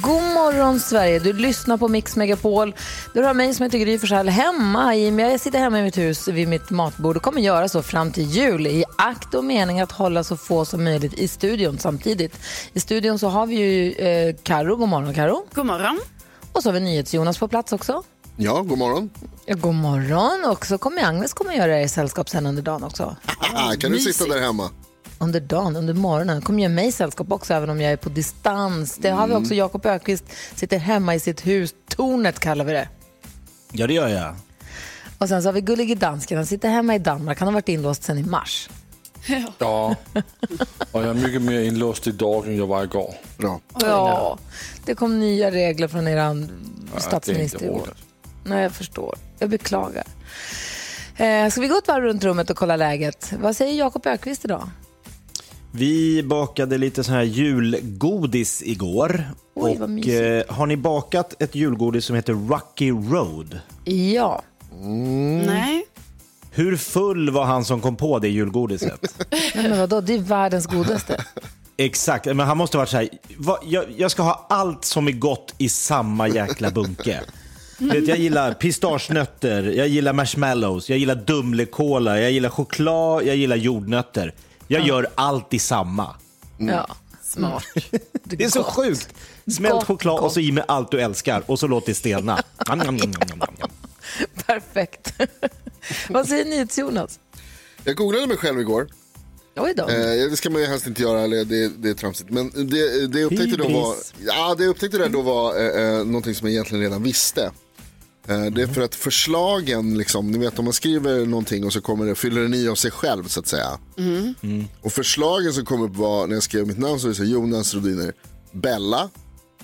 God morgon Sverige, du lyssnar på Mix Megapol. Du har mig som heter Gry Forssell hemma i, jag sitter hemma i mitt hus vid mitt matbord och kommer göra så fram till jul i akt och mening att hålla så få som möjligt i studion samtidigt. I studion så har vi ju eh, Karo. god morgon Karo. God morgon. Och så har vi NyhetsJonas på plats också. Ja, god morgon. Ja, god morgon och så kommer Agnes kommer göra er sällskap sen under dagen också. Ah, kan du sitta där hemma? Under dagen, under morgonen. kommer göra mig sällskap också även om jag är på distans. Det har vi också Jakob Ökvist sitter hemma i sitt hus. Tornet kallar vi det. Ja, det gör jag. Och sen så har vi Gullige Dansken. Han sitter hemma i Danmark. Han har varit inlåst sen i mars. Ja, och jag är mycket mer inlåst idag än jag var igår. Bra. Ja, det kom nya regler från er statsminister igår. roligt. Nej, jag förstår. Jag beklagar. Eh, ska vi gå ett varv runt rummet och kolla läget? Vad säger Jakob Ökvist idag? Vi bakade lite sån här julgodis igår. Oj, vad och, mysigt. eh, har ni bakat ett julgodis som heter Rocky Road? Ja. Nej. Hur full var han som kom på det julgodiset? Nej, men vadå? Det är världens godaste. Exakt, men han måste ha varit så här, "Va, jag, jag ska ha allt som är gott i samma jäkla bunke. Du Vet, jag gillar pistagenötter, jag gillar marshmallows, jag gillar Dumlekola, jag gillar choklad, jag gillar jordnötter. Jag gör allt i samma. Ja, smart. Det är så sjukt. Smält Gott, choklad gott. och så i med allt du älskar och så låt det stelna. Perfekt. Vad säger NyhetsJonas? Jag googlade mig själv igår. Oj då. Eh, det ska man ju helst inte göra, eller det, det är tramsigt. Men det, det upptäckte då var, ja, det jag upptäckte där då var eh, eh, någonting som jag egentligen redan visste. Eh, det är för att förslagen, liksom, ni vet om man skriver någonting och så kommer det, fyller den i av sig själv så att säga. Och förslagen som kom upp var, när jag skrev mitt namn så är det så Jonas Rodiner Bella,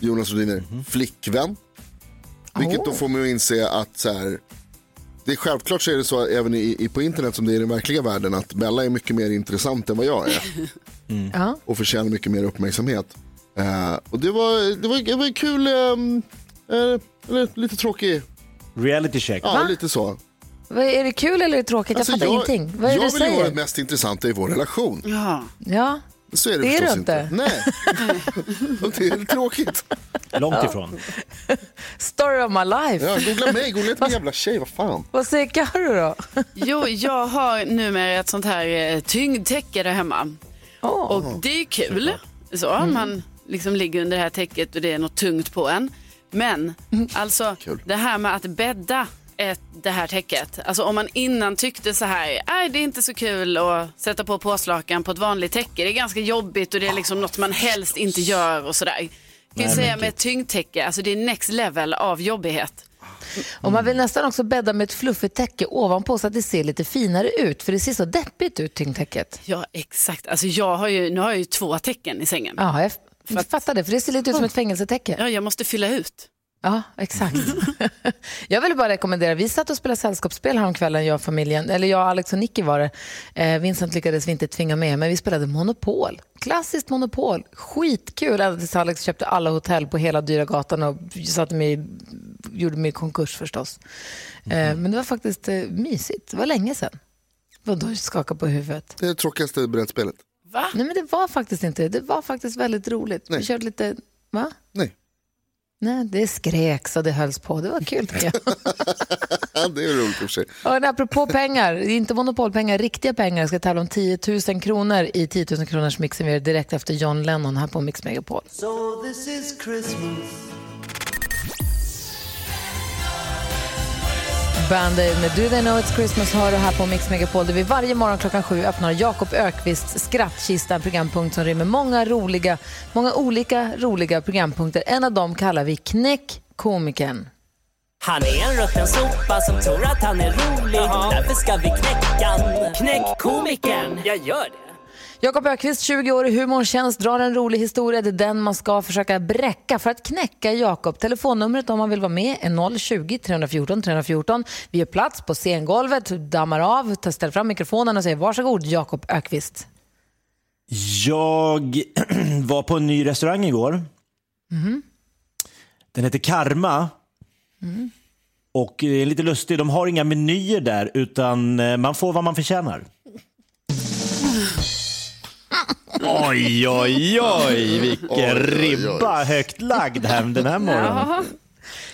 Jonas Rodiner flickvän. Vilket då får mig att inse att så här, det är självklart så är det så även i, i, på internet som det är i den verkliga världen att Bella är mycket mer intressant än vad jag är Ja. och förtjänar mycket mer uppmärksamhet. Eh, och det var, det var, det var kul, eh, eller lite tråkig, Reality check. ja lite så. Vad, är det kul eller är det tråkigt? Alltså, jag fattar ingenting. Vad är det jag du vill ju vara säger? det mest intressanta i vår relation. Ja. Ja. Så är det, Det är du inte. Nej, och det är tråkigt. Långt ifrån. Story of my life. Ja, googla mig, googla inte min jävla tjej, vad fan. Vad säger Carro då? Jo, jag har numera ett sånt här eh, tyngdtäcke där hemma. Åh. Och det är kul. Så, Man liksom ligger under det här täcket och det är något tungt på en. Men alltså Kul. det här med att bädda ett, det här täcket. Alltså om man innan tyckte så här, nej det är inte så kul att sätta på påslakan på ett vanligt täcke. Det är ganska jobbigt och det är liksom något man helst inte gör och sådär. Jag kan Nej, säga med ett tyngdtäcke, alltså det är next level av jobbighet. Och man vill nästan också bädda med ett fluffigt täcke ovanpå så att det ser lite finare ut. För det ser så deppigt ut, tyngdtäcket. Ja exakt, alltså jag har ju, nu har jag ju två tecken i sängen. Ja, jag f- fattar det. För det ser lite ut som ett fängelsetäcke. Ja, jag måste fylla ut. Ja, exakt. jag vill bara rekommendera, vi satt och spelade sällskapsspel häromkvällen, jag och familjen, eller jag, Alex och Nicky var det. Eh, Vincent lyckades vi inte tvinga med, men vi spelade Monopol. Klassiskt Monopol, skitkul. Ända tills Alex köpte alla hotell på hela dyra gatan och satte mig, gjorde mig i konkurs förstås. Eh, men det var faktiskt eh, mysigt, det var länge sedan. Vadå, skaka på huvudet? Det är det tråkigaste brädspelet. Va? Nej men det var faktiskt inte det, det var faktiskt väldigt roligt. Vi Nej. körde lite, va? Nej, Nej, det skreks och det hölls på, det var kul tycker jag. det är roligt i och för sig. Och apropå pengar, inte monopolpengar, riktiga pengar. Jag ska tävla om 10 000 kronor i 10 000 kronors mixen vi gör direkt efter John Lennon här på Mix Megapol. So this is Christmas. Bandet med Do They Know It's Christmas hör du här på Mix Megapol där vi varje morgon klockan sju öppnar Jakob Ökvists skrattkista, en programpunkt som rymmer många roliga, många olika roliga programpunkter. En av dem kallar vi Knäck komikern. Han är en rutten sopa som tror att han är rolig. Därför ska vi knäcka. Knäck komikern. Jag gör det. Jakob Ökvist, 20 år i humorns tjänst, drar en rolig historia. Det är den man ska försöka bräcka för att knäcka Jakob. Telefonnumret om man vill vara med är 020-314 314. Vi gör plats på scengolvet, dammar av, tar- ställer fram mikrofonen och säger varsågod Jakob Ökvist. Jag var på en ny restaurang igår. Den heter Karma. Och det är lite lustigt, de har inga menyer där utan eh, man får vad man förtjänar. Oj, oj, oj, vilken Oj, oj, oj. ribba högt lagd här den här morgonen.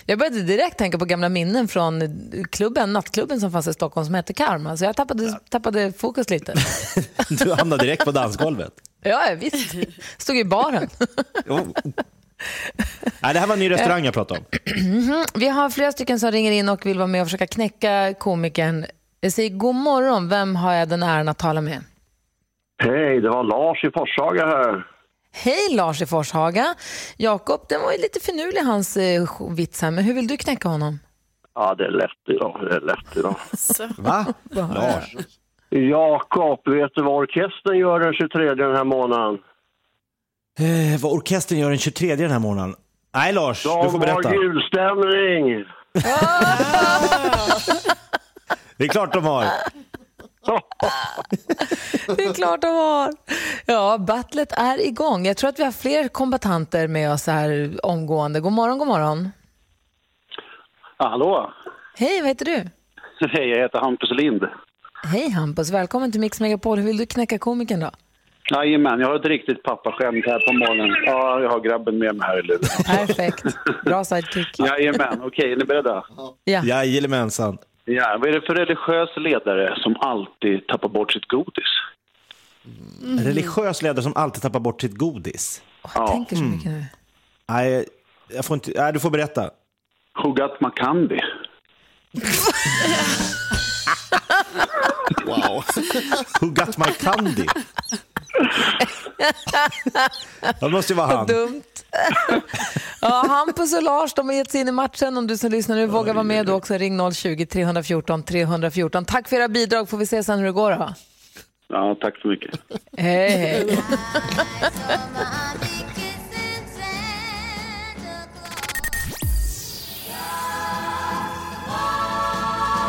Jag började direkt tänka på gamla minnen från klubben, nattklubben som fanns i Stockholm som hette Karma. Så jag tappade, tappade fokus lite. Du hamnade direkt på dansgolvet. Ja, ja, visst. Stod i baren. Oh. Nej, det här var en ny restaurang jag pratade om. Vi har flera stycken som ringer in och vill vara med och försöka knäcka komikern. Jag säger god morgon, vem har jag den äran att tala med? Hej, det var Lars i Forshaga här. Hej Lars i Forshaga. Jakob, den var ju lite finurlig hans eh, vits här, men hur vill du knäcka honom? Ja, det är lätt idag. Det är lätt idag. Va? Lars? Jakob, vet du vad orkestern gör den 23 den här månaden? Eh, vad orkestern gör den 23 den här månaden? Nej Lars, De du får berätta. har julstämning. Det är klart de har. Det är klart de har. Ja, battlet är igång. Jag tror att vi har fler kombatanter med oss här omgående. God morgon, god morgon. Hallå? Hej, vad heter du? Hej, jag heter Hampus Lind. Hej Hampus, välkommen till Mix Megapol. Hur vill du knäcka komikern då? Jajamän, jag har ett riktigt pappaskämt här på morgonen. Ja, jag har grabben med mig här i luren. Perfekt. Bra sidekick. Jajamän, okej, är ni beredda? Ja. Jajamensan. Ja, vad är det för religiös ledare som alltid tappar bort sitt godis? En religiös ledare som alltid tappar bort sitt godis. Jag tänker så mycket nu. Nej, jag får inte, nej du får berätta. Hugat Makandi. Wow. My candy? Det måste ju vara han. Dumt. ja, Hampus och Lars de har gett sig in i matchen. Om du som lyssnar nu vågar vara med, då också ring 020-314 314. Tack för era bidrag. Får vi se sen hur det går då. Ja, tack så mycket. Hej, hej.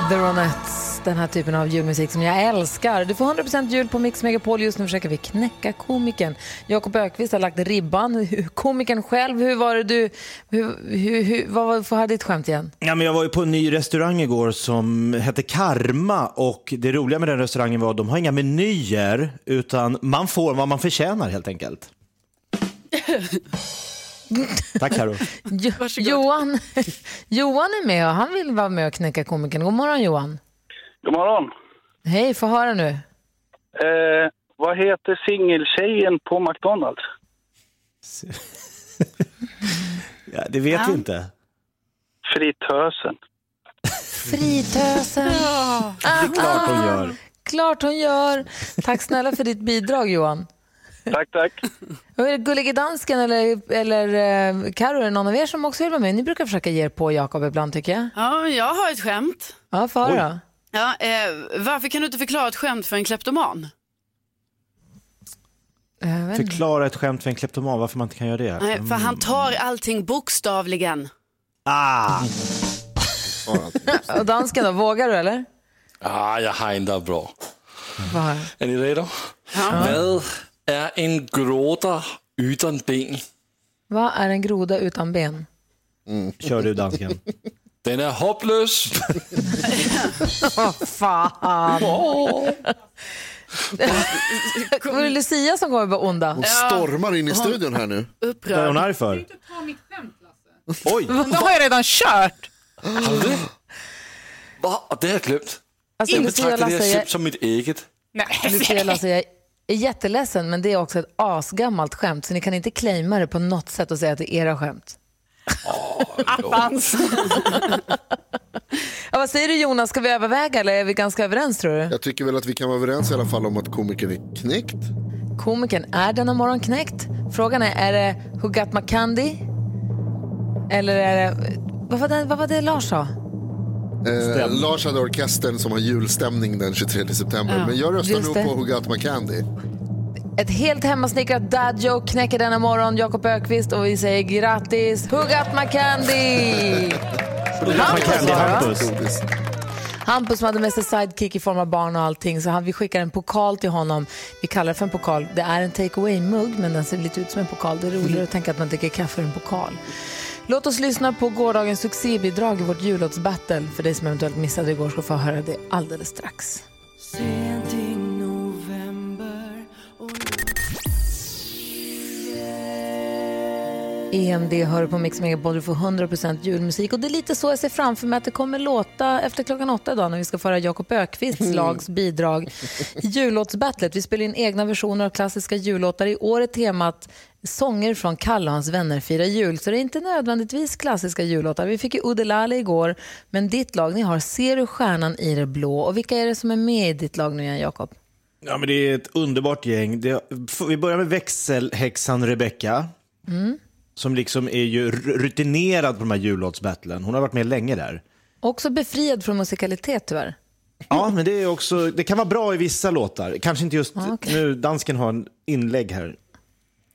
The Ronettes, den här typen av julmusik som jag älskar. Du får 100% jul på Mix Megapol. Just nu försöker vi knäcka komikern. Jakob Ökvist har lagt ribban. Komikern själv, hur var det du... Hur, hur, hur, vad var ditt skämt igen? Ja, men jag var ju på en ny restaurang igår som hette Karma och det roliga med den restaurangen var att de har inga menyer utan man får vad man förtjänar helt enkelt. Tack Karo. Jo, Johan, Johan är med och han vill vara med och knäcka komikern. God morgon Johan. God morgon. Hej, få höra nu. Eh, vad heter singeltjejen på McDonalds? Ja, det vet vi inte. Fritösen. Fritösen. Det är klart hon gör. Klart hon gör. Tack snälla för ditt bidrag Johan. Tack, tack. Och är det Gullige Dansken eller, eller eh, Karo, är det någon av er som också vill vara med? Ni brukar försöka ge er på Jakob ibland tycker jag. Ja, jag har ett skämt. Ja, få höra. Ja, eh, varför kan du inte förklara ett skämt för en kleptoman? Eh, inte. Förklara ett skämt för en kleptoman, varför man inte kan göra det. Nej, för han tar allting bokstavligen. Ah, Och dansken då, vågar du eller? Ah, jag har är bra. Höra. Är ni redo? Vad är en groda utan ben? Vad är en groda utan ben? kör du dansken. Den är hopplös. Vad fan! Var det Lucia som kommer vara onda? Hon stormar in i studion här nu. Vad är Upprörd. hon arg för? Oj, Då har jag redan kört. Du? Va? Och det har jag glömt. Alltså, Jag betraktar det Lasse, jag, skämt som mitt eget. Nej. Lucia Lasse, jag är jätteledsen men det är också ett asgammalt skämt så ni kan inte claima det på något sätt och säga att det är era skämt. Attans. Ja, vad säger du Jonas, ska vi överväga eller är vi ganska överens tror du? Jag tycker väl att vi kan vara överens i alla fall om att komikern är knäckt. Komikern är denna morgon knäckt. Frågan är, är det Who Got My Candy? Eller är det, vad var det, vad var det Lars sa? Eh, Lars hade orkestern som har julstämning den 23 september. Men jag röstar nog på Who Got My Candy. Ett helt hemmasnickrat dad joke knäcker denna morgon Jakob Ökvist och vi säger grattis Who got my candy? Hampus? Hampus. Hampus som hade med sig sidekick i form av barn och allting så han, vi skickar en pokal till honom. Vi kallar det för en pokal. Det är en take away-mugg men den ser lite ut som en pokal. Det är roligare att tänka att man dricker kaffe ur en pokal. Låt oss lyssna på gårdagens succébidrag i vårt jullåtsbattle. För dig som eventuellt missade igår ska få höra det alldeles strax. EMD hör på Mix Megapol, du får 100% julmusik och det är lite så jag ser framför mig att det kommer låta efter klockan åtta idag när vi ska föra Jakob Ökvists lags bidrag i jullåtsbattlet. Vi spelar in egna versioner av klassiska jullåtar. I år är temat sånger från Kalle och hans vänner firar jul, så det är inte nödvändigtvis klassiska jullåtar. Vi fick ju Udelale igår, men ditt lag, ni har Ser du stjärnan i det blå och vilka är det som är med i ditt lag nu igen, Jakob? Ja, men det är ett underbart gäng. Det, vi börjar med växelhäxan Rebecca. Som liksom är ju rutinerad på de här jullåtsbattlen. Hon har varit med länge där. Också befriad från musikalitet tyvärr. Ja, men det, är också, det kan vara bra i vissa låtar. Kanske inte just Ja, okej. nu. Dansken har en inlägg här.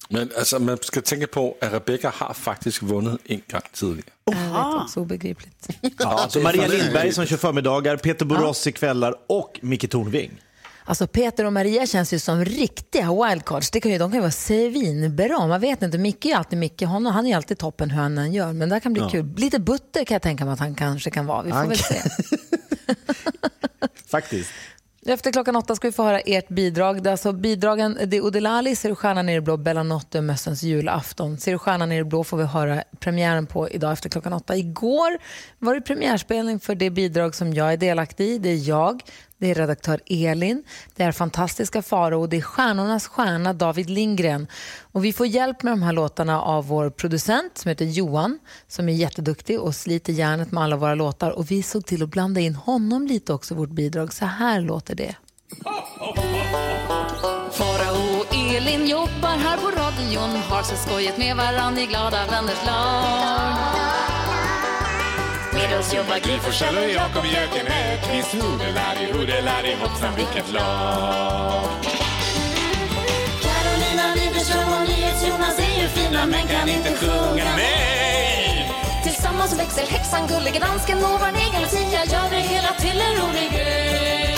Men alltså, man ska tänka på att Rebecca har faktiskt vunnit en gång tidigare. Jag vet, också obegripligt. Ja, så Maria Lindberg som kör förmiddagar, Peter Borossi kvällar och Micke Tornving. Alltså Peter och Maria känns ju som riktiga wildcards. Det kan ju, de kan ju vara svinbra. Man vet inte. Micke är alltid Micke. Honom, han är alltid toppen hur han än gör. Men det kan bli kul. Lite butter kan jag tänka mig att han kanske kan vara. Vi får Han väl se. Faktiskt. Efter klockan åtta ska vi få höra ert bidrag. Det är alltså bidragen, det är Udelali, Ser du stjärnan i det blå, Bellanotte och Mössens julafton. Ser du stjärnan i det blå får vi höra premiären på idag efter klockan åtta. Igår var det premiärspelning för det bidrag som jag är delaktig i. Det är jag, det är redaktör Elin, det är fantastiska Faro och det är stjärnornas stjärna David Lindgren. Och vi får hjälp med de här låtarna av vår producent som heter Johan som är jätteduktig och sliter hjärnet med alla våra låtar. Och vi såg till att blanda in honom lite också i vårt bidrag. Så här låter det. Farao och Elin jobbar här på radion Har så skojigt med varann i glada vänners lag oss jobbar Gry Forssell och Jakob Jökenäck Hodelari, hodelari, hoppsan vilket lag. Carolina Widerström och NyhetsJonas är ju fina men kan inte sjunga Nej! Tillsammans växelhäxan, gullige dansken och vår egen Lucia gör det hela till en rolig grej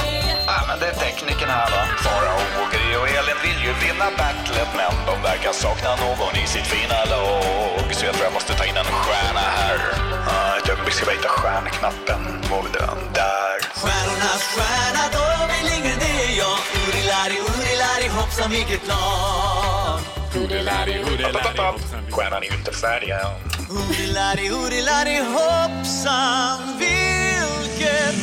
Ja, men det är tekniken här då. Farao och Gry och Elin vill ju vinna battlet men de verkar sakna någon i sitt fina lag. Så jag tror jag måste ta in en stjärna här. Ja, ögonblick ska hitta stjärnknappen. Var vi den? Där. Stjärnornas stjärna, David Lindgren, det är jag. Urilari, urilari, hoppsan vilket lag. Hodelari, hodelari, hoppsan. Stjärnan är ju inte färdig än. Urilari, urilari, hoppsan vilket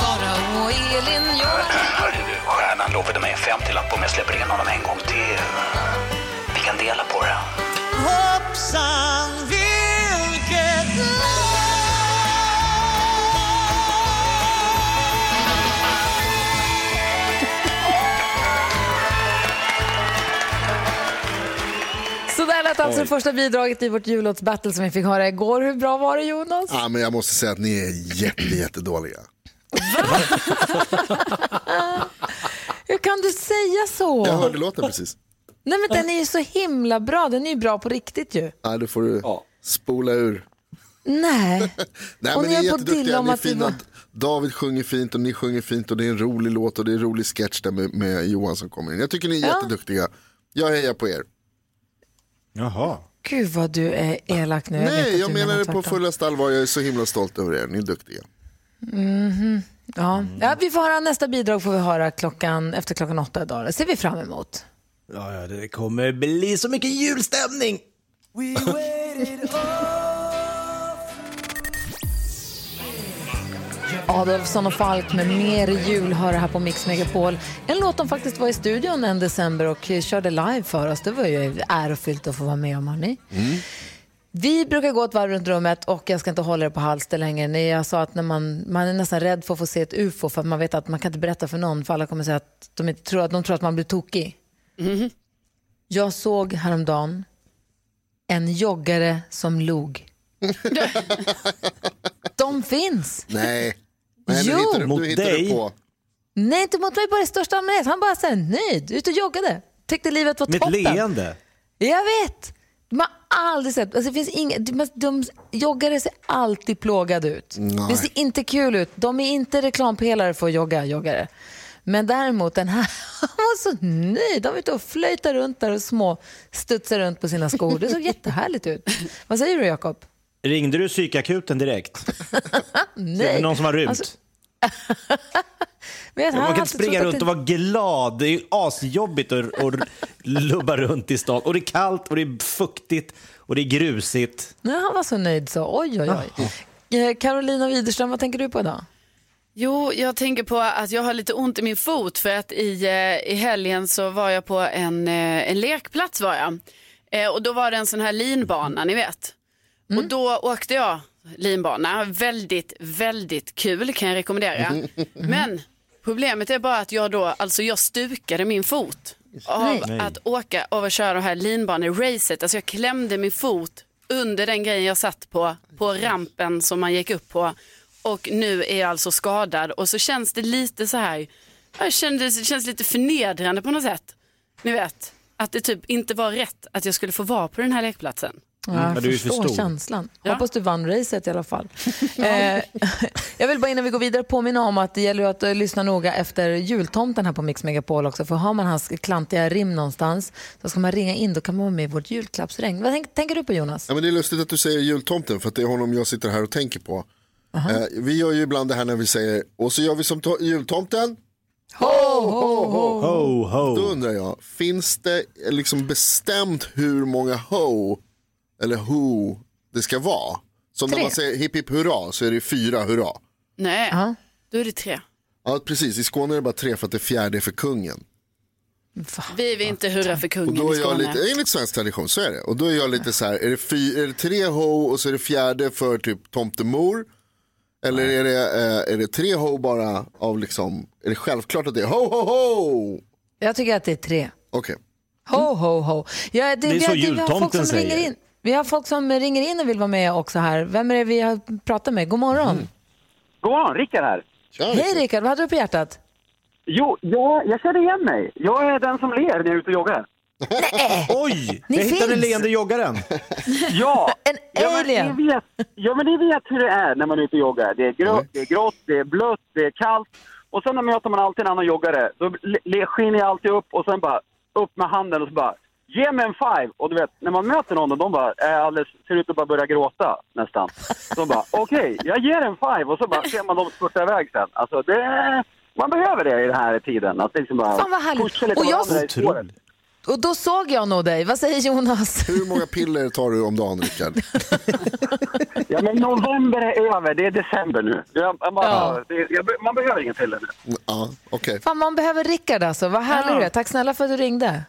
Farao och Elin jobbar Hörru du, stjärnan lovade mig en 50-lapp om jag släpper in honom en gång till. Vi kan dela på det. Hoppsan vilket Så där lät alltså det första bidraget i vårt jullåtsbattle som vi fick höra igår. Hur bra var det Jonas? Ja, men jag måste säga att ni är jätte, jättedåliga. Hur kan du säga så? Jag hörde låten precis. Nej men den är ju så himla bra. Den är ju bra på riktigt ju. Ja, då får du spola ur. Nej. Nej, Och men ni är dilla jätteduktiga. om Ni är fina. var- David sjunger fint och ni sjunger fint och det är en rolig låt och det är en rolig sketch där med, med Johan som kommer in. Jag tycker ni är Ja. jätteduktiga. Jag hejar på er. Jaha. Gud vad du är elak nu. vet Nej, jag menar det på fullaste allvar. Jag är så himla stolt över er. Ni är duktiga. Ja. ja, vi får höra nästa bidrag får vi höra klockan, efter klockan åtta idag. Det ser vi fram emot. Ja, ja, det kommer bli så mycket julstämning. Adolfsson och Falk med Mer jul hör här på Mix Megapol. En låt de faktiskt var i studion en december och körde live för oss. Det var ju ärofyllt att få vara med om, hörni. Vi brukar gå ett varv runt rummet och jag ska inte hålla er på halster längre. Jag sa att när man, man är nästan rädd för att få se ett ufo för att man vet att man kan inte berätta för någon för alla kommer säga att de, inte tror, att de tror att man blir tokig. Jag såg häromdagen en joggare som log. de finns. Nej, Nej Jo. hittar du, Mot dig. du på. Nej, inte mot mig bara i största allmänhet. Han bara så här, nöjd, ut och joggade. Tyckte livet var Med ett toppen. leende. Jag vet. Man har aldrig sett, alltså det finns inga, de, de joggare ser alltid plågade ut. Nej. Det ser inte kul ut. De är inte reklampelare för att jogga, joggare. Men däremot den här, han var så nöjd. Han var ute och flöjtade runt där och små studsade runt på sina skor. Det såg jättehärligt ut. Vad säger du Jakob? Ringde du psykakuten direkt? Nej. Är det någon som har rymt? Alltså, Man kan inte springa runt att och vara glad. Det är ju asjobbigt att, att lubba runt i stan. Och det är kallt och det är fuktigt och det är grusigt. Nej, han var så nöjd så. Oj, oj, oj. Eh, Carolina Widerström, vad tänker du på idag? Jo, jag tänker på att jag har lite ont i min fot för att i, eh, i helgen så var jag på en, eh, en lekplats var jag. Eh, och då var det en sån här linbana, ni vet. Och då åkte jag linbana. Väldigt, väldigt kul kan jag rekommendera. Men problemet är bara att jag då, alltså jag stukade min fot av Nej. att åka och köra det här linbaneracet. Alltså jag klämde min fot under den grejen jag satt på, på rampen som man gick upp på. Och nu är jag alltså skadad och så känns det lite så här, jag kände, det känns lite förnedrande på något sätt. Ni vet, att det typ inte var rätt att jag skulle få vara på den här lekplatsen. Ja, men jag du förstår stor. känslan. Ja. Hoppas du vann racet i alla fall. eh, jag vill bara innan vi går vidare påminna om att det gäller att eh, lyssna noga efter jultomten här på Mix Megapol också. För har man hans klantiga rim någonstans så ska man ringa in, då kan man vara med i vårt julklappsregn. Vad tänk, tänker du på Jonas? Ja, men det är lustigt att du säger jultomten för att det är honom jag sitter här och tänker på. Eh, vi gör ju ibland det här när vi säger och så gör vi som to- jultomten. Ho, ho. Då undrar jag, finns det liksom bestämt hur många ho eller who det ska vara? Som när Tre. man säger hipp hipp hurra så är det fyra hurra. Nej, Ja. då är det tre. Ja precis, i Skåne är det bara tre för att det fjärde är för kungen. Vi vill inte hurra för Och kungen då i är jag Skåne. lite, enligt svensk tradition så är det. Och då är jag lite så här, är det, fy, är det tre ho och så är det fjärde för typ tomtemor? Eller är det, eh, är det tre ho bara av liksom, är det självklart att det är ho ho ho? Jag tycker att det är tre. Okej. Ho, ho, ho. Ja, det, är vi, så har, vi har folk jultomten som ringer säger. in. Vi har folk som ringer in och vill vara med också här. Vem är det vi har pratat med? God morgon. God morgon, Rickard här. Tja, Hej. Rickard, vad hade du på hjärtat? Jo, jag, jag känner igen mig. Jag är den som ler när jag är ute och joggar. Oj, Ni jag hittade den finns. leende joggaren. Ja! En Ja men, alien. ni vet, ja, men ni vet hur det är när man är ute och joggar. Det är, grå, det är grått, det är blött, det är kallt. Och sen möter man alltid en annan joggare. Då skiner jag alltid upp och sen bara upp med handen och så bara Ge mig en five! Och du vet, när man möter någon och de bara är alldeles, ser ut att bara börja gråta nästan. De bara, okej, jag ger en five och så bara ser man dem spurta iväg sen. Alltså det, man behöver det i den här tiden. Att liksom bara Fan, vad härligt. Och jag- Och då såg jag nog dig. Vad säger Jonas? Hur många piller tar du om dagen Rickard? Ja men november är över, det är december nu. Jag, jag bara, Ja. det, jag, man behöver ingen piller nu. Ja, okej. Fan, man behöver Rickard alltså. Vad härlig du är. Tack snälla för att du ringde.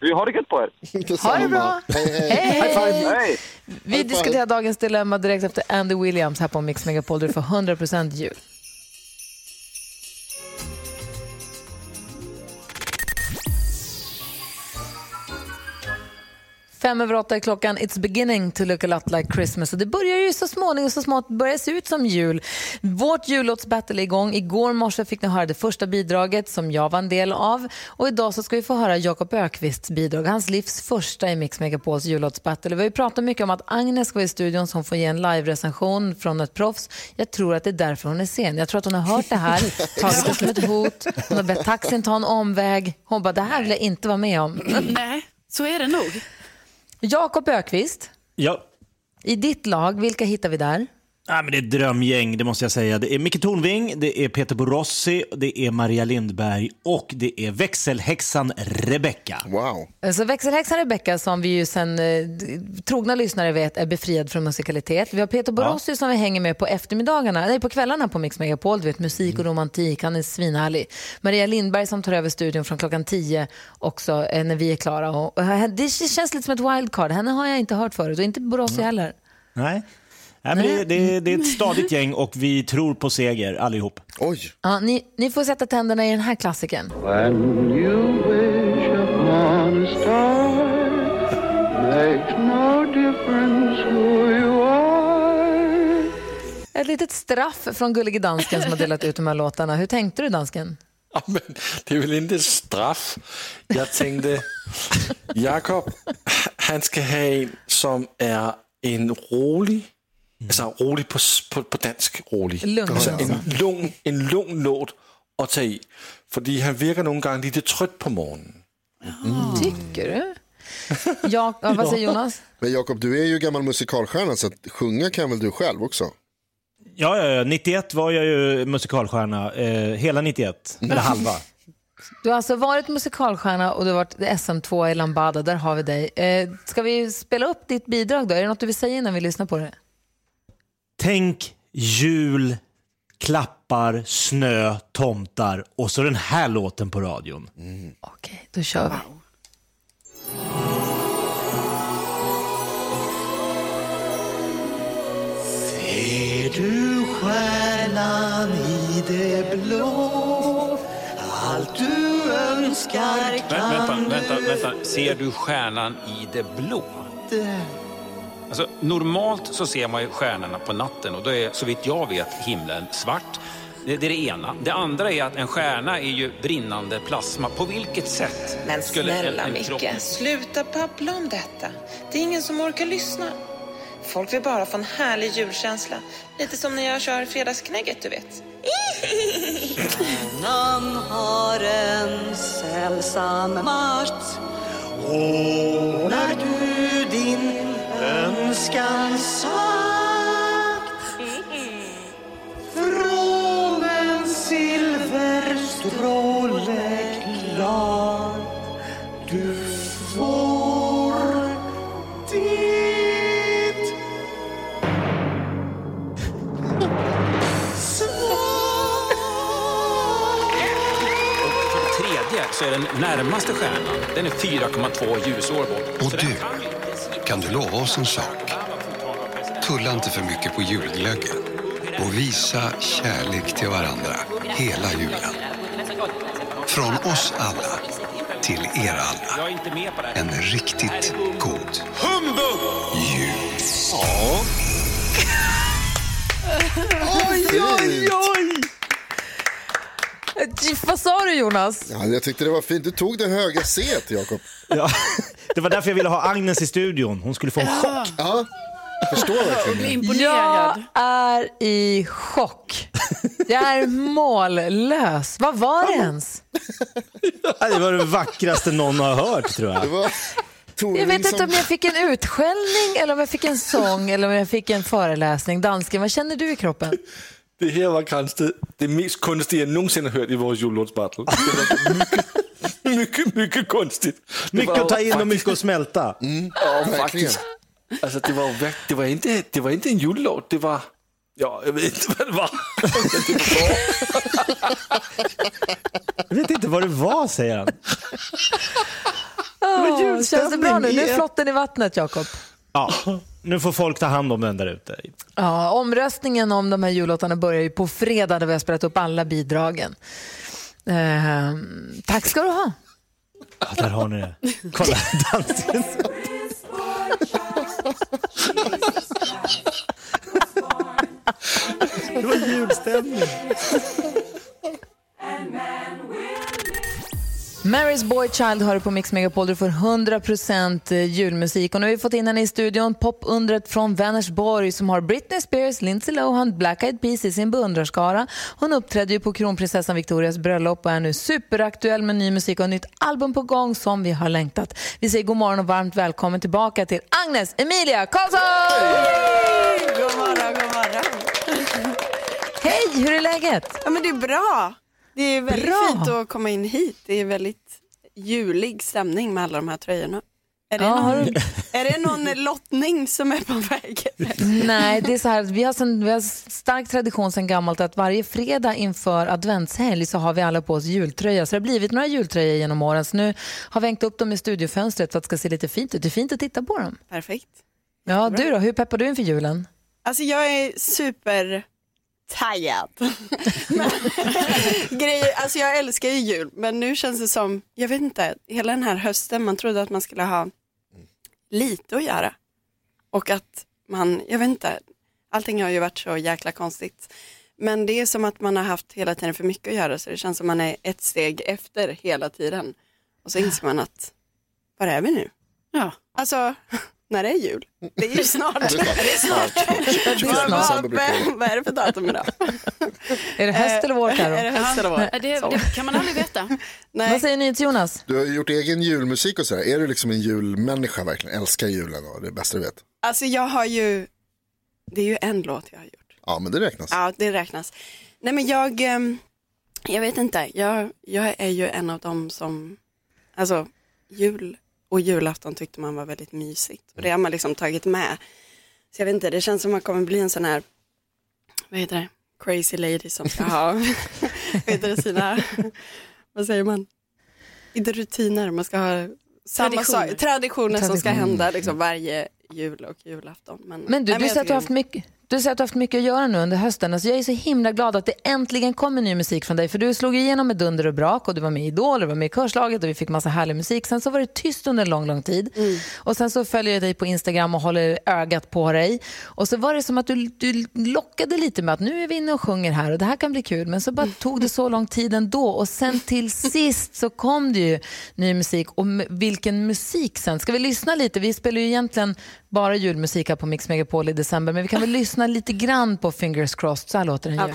Vi har det gött på er. Ha det bra. Hej, hej. Hej, hej. Hej! Vi diskuterar dagens dilemma direkt efter Andy Williams här på Mix Megapol du får 100% jul. Fem över åtta är klockan. It's beginning to look a lot like Christmas. Och det börjar ju så småningom så smått börja se ut som jul. Vårt jullåtsbattle är igång. Igår morse fick ni höra det första bidraget som jag var en del av. Och idag så ska vi få höra Jakob Ökvists bidrag. Hans livs första i Mix Megapols jullåtsbattle. Vi har ju pratat mycket om att Agnes ska vara i studion som får ge en live-recension från ett proffs. Jag tror att det är därför hon är sen. Jag tror att hon har hört det här, tagit det som ett hot. Hon har bett taxin ta en omväg. Hon bara, det här vill jag inte vara med om. Nej, så är det nog. Jakob Ökvist, Ja. i ditt lag, vilka hittar vi där? Ja, men det är ett drömgäng, det måste jag säga. Det är Micke Tornving, det är Peter Borossi, det är Maria Lindberg och det är växelhäxan Rebecca. Wow. Så växelhäxan Rebecca som vi ju sen eh, trogna lyssnare vet är befriad från musikalitet. Vi har Peter Borossi som vi hänger med på eftermiddagarna, nej på kvällarna på Mix Megapol. Du vet musik och romantik, han är svinhärlig. Maria Lindberg som tar över studion från klockan 10 också eh, när vi är klara. Och, och, det känns lite som ett wildcard, henne har jag inte hört förut och inte Borossi heller. Nej. Nej, men det, det, det är ett stadigt gäng och vi tror på seger allihop. Oj. Ja, ni, ni får sätta tänderna i den här klassikern. When you wish upon a star makes no difference who you are. Ett litet straff från Gullige Dansken som har delat ut de här låtarna. Hur tänkte du dansken? Ja, men det är väl inte straff. Jag tänkte, Jakob, han ska ha en som är en rolig, alltså rolig på, på, på dansk rolig. Lugn. Alltså en lugn, en lugn låt att ta i. För han verkar någon gång lite trött på morgonen. Tycker du? Ja, ja, vad säger Jonas? Men Jakob, du är ju gammal musikalstjärna så att sjunga kan väl du själv också? Ja, ja, ja, 91 var jag ju musikalstjärna. Eh, hela 91, eller halva. Du har alltså varit musikalstjärna och du har varit SM2 i Lambada, där har vi dig. Eh, ska vi spela upp ditt bidrag då? Är det något du vill säga innan vi lyssnar på det? Tänk jul, klappar, snö, tomtar och så den här låten på radion. Okej, då kör vi. Ser du stjärnan i det blå? Allt du önskar Vä kan vänta, vänta, du vänta. Ser du stjärnan i det blå? Alltså, normalt så ser man ju stjärnorna på natten och då är så vitt jag vet himlen svart. Det, är det ena. Det andra är att en stjärna är ju brinnande plasma. På vilket sätt Men skulle en- snälla en Micke, kropp- sluta babbla om detta. Det är ingen som orkar lyssna. Folk vill bara få en härlig julkänsla. Lite som när jag kör fredagsknägget, du vet. Stjärnan har en sällsam makt Och närmaste stjärnan, den är 4,2 ljusår bort. Och du, kan du lova oss en sak? Tulla inte för mycket på julglöggen och visa kärlek till varandra hela julen. Från oss alla till er alla. En riktigt god Humbug! jul. Oj, oj, oj! Sa du Jonas? Ja, jag tyckte det var fint. Du tog det höga C Jakob. Ja, det var därför jag ville ha Agnes i studion. Hon skulle få en chock. Ja, förstår verkligen. Jag är i chock. Jag är mållös. Vad var det ens? Det var det vackraste någon har hört tror jag. Det var Jag vet inte om jag fick en utskällning eller om jag fick en sång eller om jag fick en föreläsning. Dansken, vad känner du i kroppen? Det här var kanske det mest konstiga jag någonsin har hört i vår jullåtsbattle. Det var mycket, mycket, mycket konstigt. Det Mycket var att ta in och faktiskt- mycket att smälta. Ja, faktiskt. Alltså, det, var, det, var inte, det var inte en jullåt, det var... Ja, jag vet inte vad det var. Jag vet inte vad det var, säger han. Oh, känns det bra nu? Nu är flotten i vattnet, Jakob. Ja, nu får folk ta hand om den där ute. Ja, omröstningen om de här jullåtarna börjar ju på fredag där vi har spelat upp alla bidragen. Ehm, tack ska du ha. Ja, där har ni det. Kolla dansken. Det var julstämning. Mary's Boy Child har du på Mix Megapol. Du får 100% julmusik. Och nu har vi fått in henne i studion, popundret från Vänersborg som har Britney Spears, Lindsay Lohan, Black Eyed Peas i sin beundrarskara. Hon uppträdde ju på kronprinsessan Victorias bröllop och är nu superaktuell med ny musik och nytt album på gång som vi har längtat. Vi säger god morgon och varmt välkommen tillbaka till Agnes Emilia Karlsson! God morgon, god morgon. Hej, hur är läget? Ja, men det är bra. Det är väldigt Bra. fint att komma in hit. Det är väldigt julig stämning med alla de här tröjorna. Är det, Ja, någon, du- är det någon lottning som är på väg? Nej, det är så här, vi har, sen, vi har stark tradition sedan gammalt att varje fredag inför adventshelg så har vi alla på oss jultröja. Så det har blivit några jultröjor genom åren. Så nu har vi hängt upp dem i studiofönstret för att det ska se lite fint ut. Det är fint att titta på dem. Perfekt. Ja, du då? Hur peppar du inför julen? Alltså jag är super taggad. Grejer, alltså jag älskar ju jul men nu känns det som, jag vet inte, hela den här hösten man trodde att man skulle ha lite att göra. Och att man, jag vet inte, allting har ju varit så jäkla konstigt. Men det är som att man har haft hela tiden för mycket att göra så det känns som man är ett steg efter hela tiden. Och så inser man att, var är vi nu? Ja. Alltså, när det är jul? Det är ju snart. Det är snart. Det är snart. Det är snart. Vad- är det för datum idag? Är det höst eller vår, Karo? Är det höst eller vår? Ja, det, det kan man aldrig veta. Vad säger ni till Jonas? Du har gjort egen julmusik och sådär. Är du liksom en julmänniska verkligen? Älskar julen och det bästa du vet? Alltså jag har ju, det är ju en låt jag har gjort. Ja, men det räknas. Ja, det räknas. Nej men jag, ehm, jag vet inte, jag, jag är ju en av dem som, alltså jul och julafton tyckte man var väldigt mysigt. Och det har man liksom tagit med. Så jag vet inte, det känns som att man kommer bli en sån här, vad heter det, crazy lady som ska ha, vad heter det, sina, vad säger man, inte rutiner, man ska ha samma Traditioner. sak, traditioner som ska Traditioner. hända liksom varje jul och julafton. Men, Men du, nej, du säger att du har haft mycket du säger att du har haft mycket att göra nu under hösten. Alltså jag är så himla glad att det äntligen kommer ny musik från dig. För du slog igenom med dunder och brak och du var med i Idol och du var med i Körslaget och vi fick massa härlig musik. Sen så var det tyst under en lång, lång tid. Och sen så följer jag dig på Instagram och håller ögat på dig. Och så var det som att du, du lockade lite med att nu är vi inne och sjunger här och det här kan bli kul. Men så bara tog det så lång tid ändå. Och sen till sist så kom det ju ny musik. Och vilken musik sen. Ska vi lyssna lite? Vi spelar ju egentligen bara julmusik här på Mix Megapol i december. Men vi kan väl lyssna lite grann på Fingers Crossed. Så här låter den ju.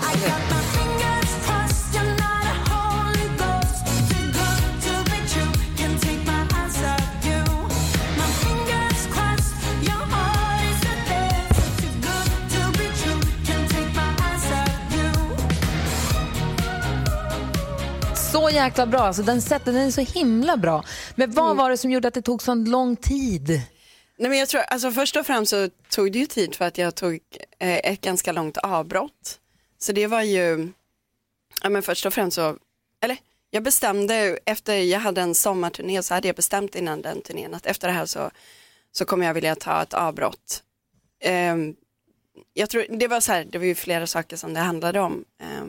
Så jäkla bra. Alltså, den, sätten, den är så himla bra. Men vad var det som gjorde att det tog så lång tid? Nej, men jag tror, alltså först och främst så tog det ju tid för att jag tog eh, ett ganska långt avbrott. Så det var ju, ja men först och främst så, eller jag bestämde efter jag hade en sommarturné så hade jag bestämt innan den turnén att efter det här så, så kommer jag vilja ta ett avbrott. Eh, jag tror, det var så här, det var ju flera saker som det handlade om. Eh,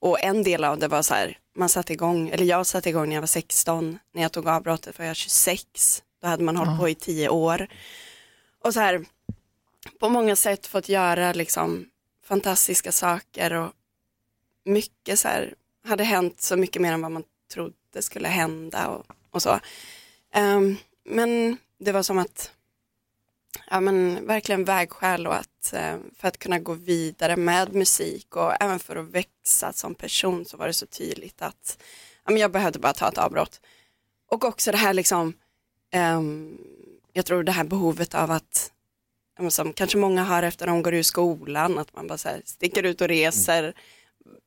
och en del av det var så här, man satte igång, eller jag satte igång när jag var 16, när jag tog avbrottet var jag 26, då hade man hållit på i 10 år. Och så här, på många sätt fått göra liksom fantastiska saker och mycket så här, hade hänt så mycket mer än vad man trodde skulle hända och, och så. Ehm, men det var som att, ja men verkligen vägskäl och att eh, för att kunna gå vidare med musik och även för att växa som person så var det så tydligt att ja, men jag behövde bara ta ett avbrott. Och också det här liksom, ehm, jag tror det här behovet av att, som kanske många har efter de går ur skolan, att man bara så här, sticker ut och reser.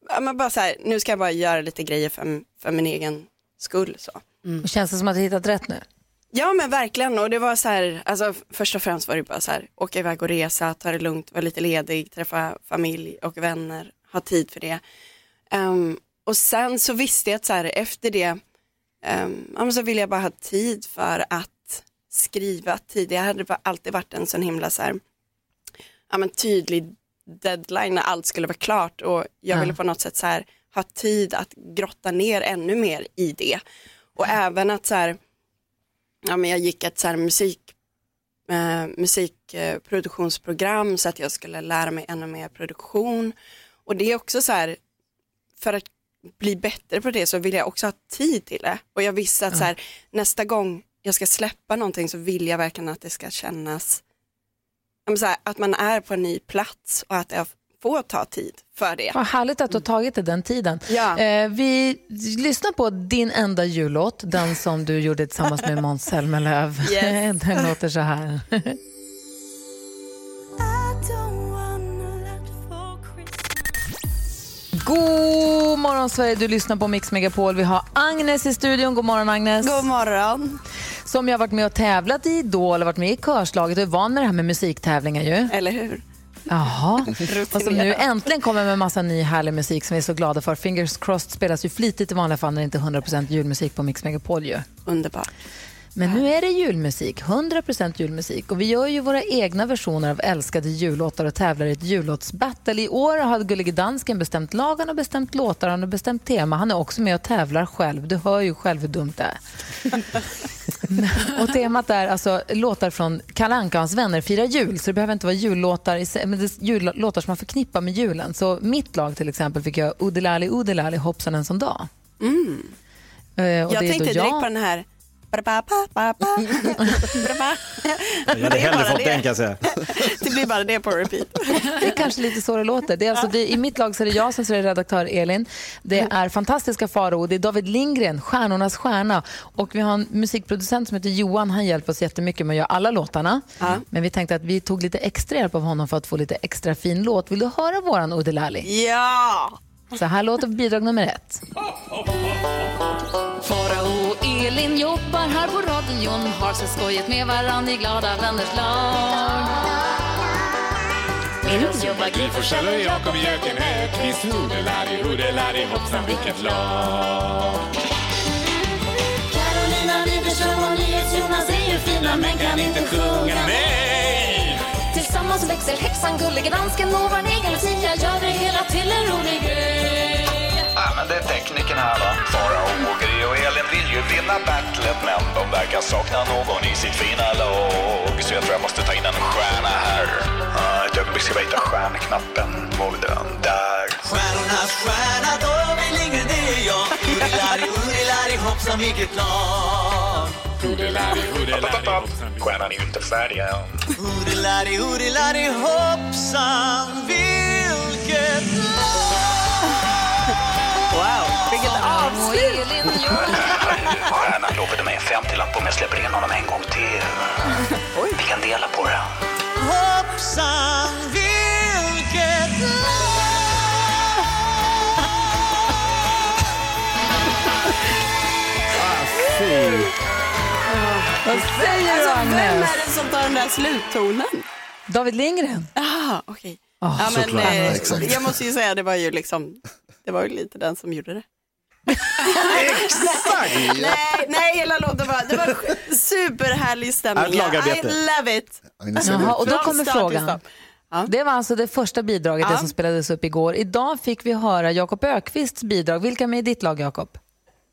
Ja, men bara så här, nu ska jag bara göra lite grejer för, för min egen skull. Så. Och Känns det som att du hittat rätt nu? Ja men verkligen och det var så här, alltså först och främst var det bara så här, åka iväg och resa, ta det lugnt, vara lite ledig, träffa familj och vänner, ha tid för det. Ehm, och sen så visste jag att så här, efter det, um, så ville jag bara ha tid för att skriva tidigare hade det alltid varit en sån himla så här, ja, men tydlig deadline när allt skulle vara klart och jag Ja. ville på något sätt så här, ha tid att grotta ner ännu mer i det. Och även att så här, ja, men jag gick ett så här musik, eh, musikproduktionsprogram så att jag skulle lära mig ännu mer produktion. Och det är också så här, för att bli bättre på det så vill jag också ha tid till det. Och jag visste att så här, nästa gång jag ska släppa någonting så vill jag verkligen att det ska kännas här, att man är på en ny plats och att jag får ta tid för det. Vad härligt att du har tagit dig den tiden. Ja. Eh, vi lyssnar på din enda jullåt, den som du gjorde tillsammans med Måns Zelmerlöw. Yes. den låter så här. God morgon Sverige, du lyssnar på Mix Megapol. Vi har Agnes i studion. God morgon Agnes. God morgon. Som jag har varit med och tävlat i Idol och varit med i Körslaget och är van med det här med musiktävlingar ju. Eller hur? Jaha, och som nu äntligen kommer med massa ny härlig musik som vi är så glada för. Fingers crossed spelas ju flitigt i vanliga fall när det inte är 100% julmusik på Mix Megapol ju. Underbart. Men nu är det julmusik, 100% julmusik. Och vi gör ju våra egna versioner av älskade jullåtar och tävlar i ett jullåtsbattle. I år har Gullige Dansken bestämt lagen och bestämt låtar har bestämt tema. Han är också med och tävlar själv. Du hör ju själv hur dumt det är. Och temat är alltså låtar från Kalle Anka och hans vänner firar jul. Så det behöver inte vara jullåtar, men det jullåtar som man förknippar med julen. Så mitt lag till exempel fick jag Udelali Udelali hoppsan en sån dag. Mm. Eh, och Jag tänkte direkt på den här. Jag hade Det är hellre fått det. den kan jag säga. Det blir bara det på repeat. Det är kanske lite så det låter. Det är alltså, det, I mitt lag så är det jag, sen så är det redaktör Elin. Det är fantastiska Farao, det är David Lindgren, stjärnornas stjärna. Och vi har en musikproducent som heter Johan, han hjälper oss jättemycket med att göra alla låtarna. Men vi tänkte att vi tog lite extra hjälp av honom för att få lite extra fin låt. Vill du höra våran Udelali? Ja! Så här låter bidrag nummer ett. Farao och Elin jobbar här på radion Har så skojigt med varann i glada vänners lag Med oss jobbar Gry Forssell och Jakob Öqvist Hodelari, hodelari, hoppsan vilket lag Carolina Widerström och NyhetsJonas är ju fina men kan inte sjunga Nej! Tillsammans växer häxan gullige dansken och vår egen Lucia gör det hela till en rolig grej Ja, men det är tekniken här då. Farao och Gry och Elin vill ju vinna battlet men de verkar sakna någon i sitt fina lag. Så jag tror jag måste ta in en stjärna här. Ett ögonblick ska jag hitta stjärnknappen. Var är den? Där. Stjärnornas stjärna, David Lindgren det är jag Urilari, urilari, hoppsan vilket lag Stjärnan är ju inte färdig än. urilari, urilari, hoppsan vilket Wow, vilket avslut! Stjärnan lovade mig en 50-lapp om jag släpper in honom en gång till. Vi kan dela på det. Hoppsan vilket Vad säger du, alltså, Vem Agnes? är det som tar den där sluttonen? David Lindgren. Jaha, okej. Ah, ja, men, såklart. eh, Exakt. jag måste ju säga, det var ju liksom, det var ju lite den som gjorde det. Exakt! nej, nej, hela låten var, det var superhärlig stämning. I love it. Jaha, och då kommer frågan. Det var alltså det första bidraget, det Ja. som spelades upp igår. Idag fick vi höra Jakob Ökvists bidrag. Vilka är med i ditt lag, Jakob?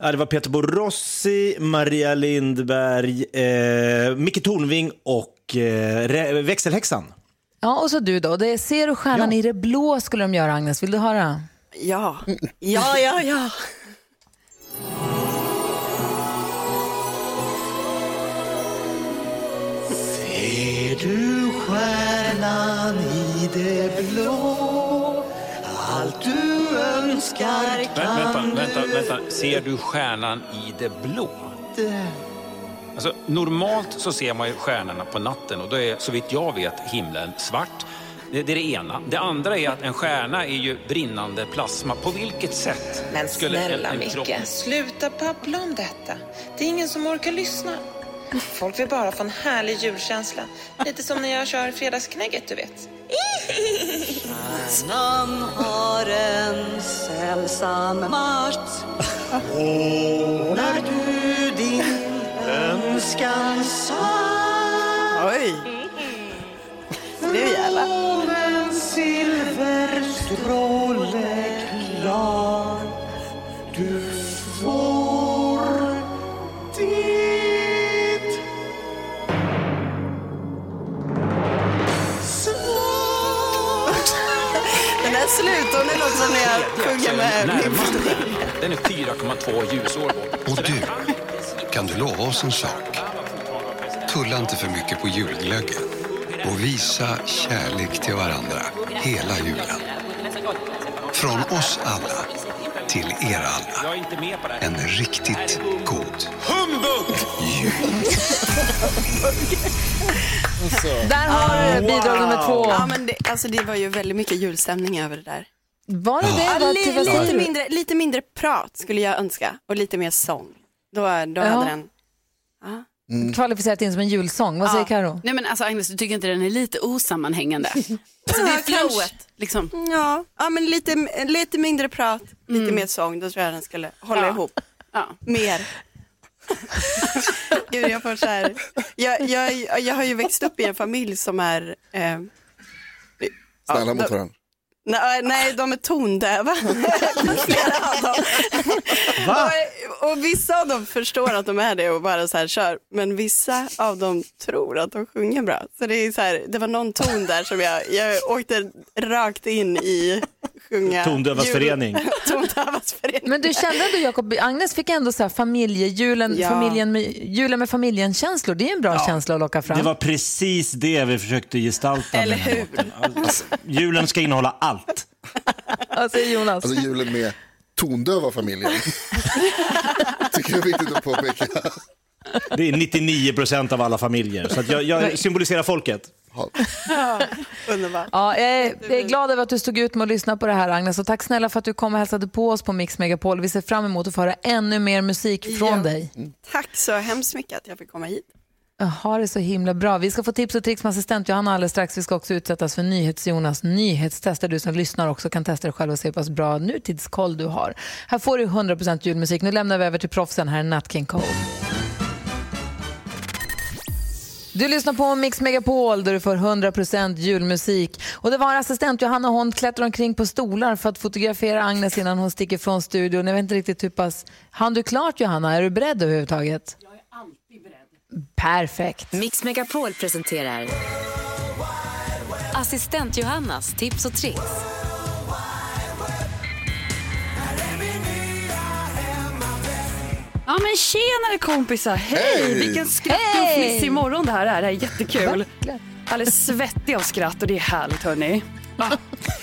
Ja, det var Peter Borossi, Maria Lindberg, eh, Micke Tornving och eh, växelhäxan. Ja, och så du då. Det är Ser du stjärnan i det blå skulle de göra, Agnes. Vill du höra? Ja, ja, ja, ja. Ser du stjärnan i det blå du önskar Vä- kan Vänta, vänta, du vänta. Ser du stjärnan i det blå? Alltså, normalt så ser man ju stjärnorna på natten och då är så vitt jag vet himlen svart. Det, det är det ena. Det andra är att en stjärna är ju brinnande plasma. På vilket sätt Men skulle en- snälla en Micke, kropp- sluta babbla om detta. Det är ingen som orkar lyssna. Folk vill bara få en härlig julkänsla. Lite som när jag kör fredagsknägget, du vet. Stjärnan har en sällsam makt Ordnar du din önskan svart Oj. Det är jävla. Som en silverstråle klar sluttonen låter som när jag sjunger med den är 4,2 ljusår bort. Och du, kan du lova oss en sak? Tulla inte för mycket på julglöggen och visa kärlek till varandra hela julen. Från oss alla till er alla. Det. En riktigt god Humbug! Där har du bidrag nummer två. Ja, men det, alltså, det var ju väldigt mycket julstämning över det där. Var det det? Ja, li, lite, mindre, lite mindre prat skulle jag önska och lite mer sång. Då, då Ja. hade den... Kvalificerat in som en julsång. Vad säger Karo? Nej men alltså Agnes, du tycker inte den är lite osammanhängande? Alltså, det är flowet liksom. Ja, ja men lite, lite mindre prat, lite mer sång. Då tror jag den skulle hålla Ja. ihop Ja. mer. Gud, jag får så här. Jag, jag, jag har ju växt upp i en familj som är... Eh, Snälla mot varandra. Nej, nej, de är tondöva. Flera av dem. Va? och, och vissa av dem förstår att de är det och bara så här kör. Men vissa av dem tror att de sjunger bra. Så det, är så här, det var någon ton där som jag, jag åkte rakt in i sjunga. Tondövas jul- förening. Tondövas förening. Men du kände ändå Jakob, Agnes fick ändå så här familjejulen, Ja. familjen med, julen med familjen-känslor. Det är en bra känsla att locka fram. Det var precis det vi försökte gestalta. Eller låten. Alltså, julen ska innehålla allt. Vad säger Jonas? Alltså julen med tondöva familjen. Tycker jag är viktigt att påpeka. Det är 99 procent av alla familjer. Så att jag, jag symboliserar folket. Underbart. Ja, jag, är, jag är glad över att du stod ut med att lyssna på det här Agnes och tack snälla för att du kom och hälsade på oss på Mix Megapol. Vi ser fram emot att få höra ännu mer musik från Ja. dig. Tack så hemskt mycket att jag fick komma hit. Ha det så himla bra. Vi ska få tips och tricks med assistent Johanna alldeles strax. Vi ska också utsättas för NyhetsJonas nyhetstest där du som lyssnar också kan testa dig själv och se hur pass bra nutidskoll du har. Här får du 100% julmusik. Nu lämnar vi över till proffsen. Här är Nat King Cole. Du lyssnar på Mix Megapol där du får 100% julmusik. Och det var assistent Johanna hon klättrar omkring på stolar för att fotografera Agnes innan hon sticker från studion. Jag vet inte riktigt hur pass... Hann du klart Johanna? Är du beredd överhuvudtaget? Ja. Perfekt. Mix Megapol presenterar Assistent Johannas tips och tricks. Ja men tjenare kompisar, hej! Hej! Vilken skrattig och Hej! fnissig morgon det här är, det här är jättekul. Alldeles svettig av skratt och det är härligt hörni. Ja.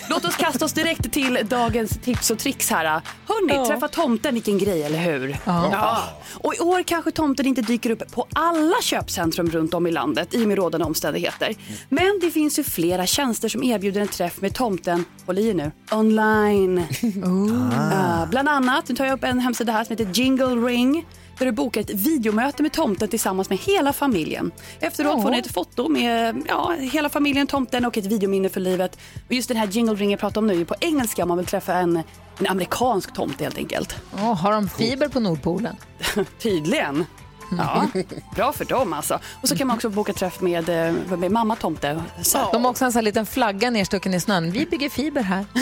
Låt oss kasta oss direkt till dagens tips och tricks här. Hörni, Ja. träffa tomten, vilken grej eller hur? Ja. Och i år kanske tomten inte dyker upp på alla köpcentrum runt om i landet i och med rådande omständigheter. Men det finns ju flera tjänster som erbjuder en träff med tomten, håll i nu, online. Uh, bland annat, nu tar jag upp en hemsida här som heter Jingle Ring. Där du bokar ett videomöte med tomten tillsammans med hela familjen. Efteråt får ni ett foto med ja, hela familjen, tomten och ett videominne för livet. Och just den här Jingle Ring jag pratar om nu är på engelska om man vill träffa en, en amerikansk tomte helt enkelt. Åh, har de fiber på Nordpolen? Tydligen. Ja, bra för dem alltså. Och så kan man också boka träff med, eh, med mamma tomte. Så. De har också en sån här liten flagga nerstucken i snön. Vi bygger fiber här.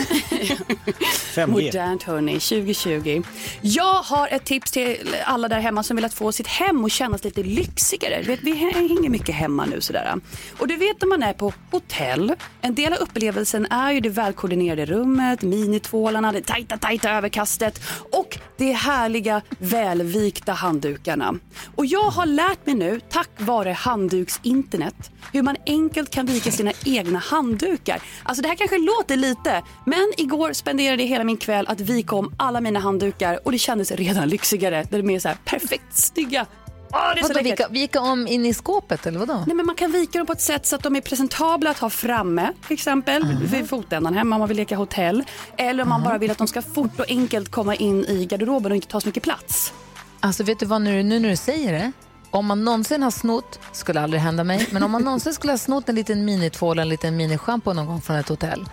5G. Modernt hörni, 2020. Jag har ett tips till alla där hemma som vill att få sitt hem att kännas lite lyxigare. Vet, vi hänger mycket hemma nu sådär. Och du vet när man är på hotell, en del av upplevelsen är ju det välkoordinerade rummet, minitvålarna, det tajta, tajta överkastet och de härliga välvikta handdukarna. Och jag har lärt mig nu, tack vare handduksinternet, hur man enkelt kan vika sina egna handdukar. Alltså det här kanske låter lite, men igår spenderade jag hela min kväll att vika om alla mina handdukar och det kändes redan lyxigare. Det är mer så här perfekt snygga. Åh, det är så Vadå, vika, vika om in i skåpet eller vadå? Nej, men man kan vika dem på ett sätt så att de är presentabla att ha framme, till exempel vid fotändan hemma om man vill leka hotell. Eller om man bara vill att de ska fort och enkelt komma in i garderoben och inte ta så mycket plats. Alltså vet du vad, nu, nu när du säger det. Om man någonsin har snott, skulle aldrig hända mig, men om man någonsin skulle ha snott en liten minitvål, en liten minischampo någon gång från ett hotell.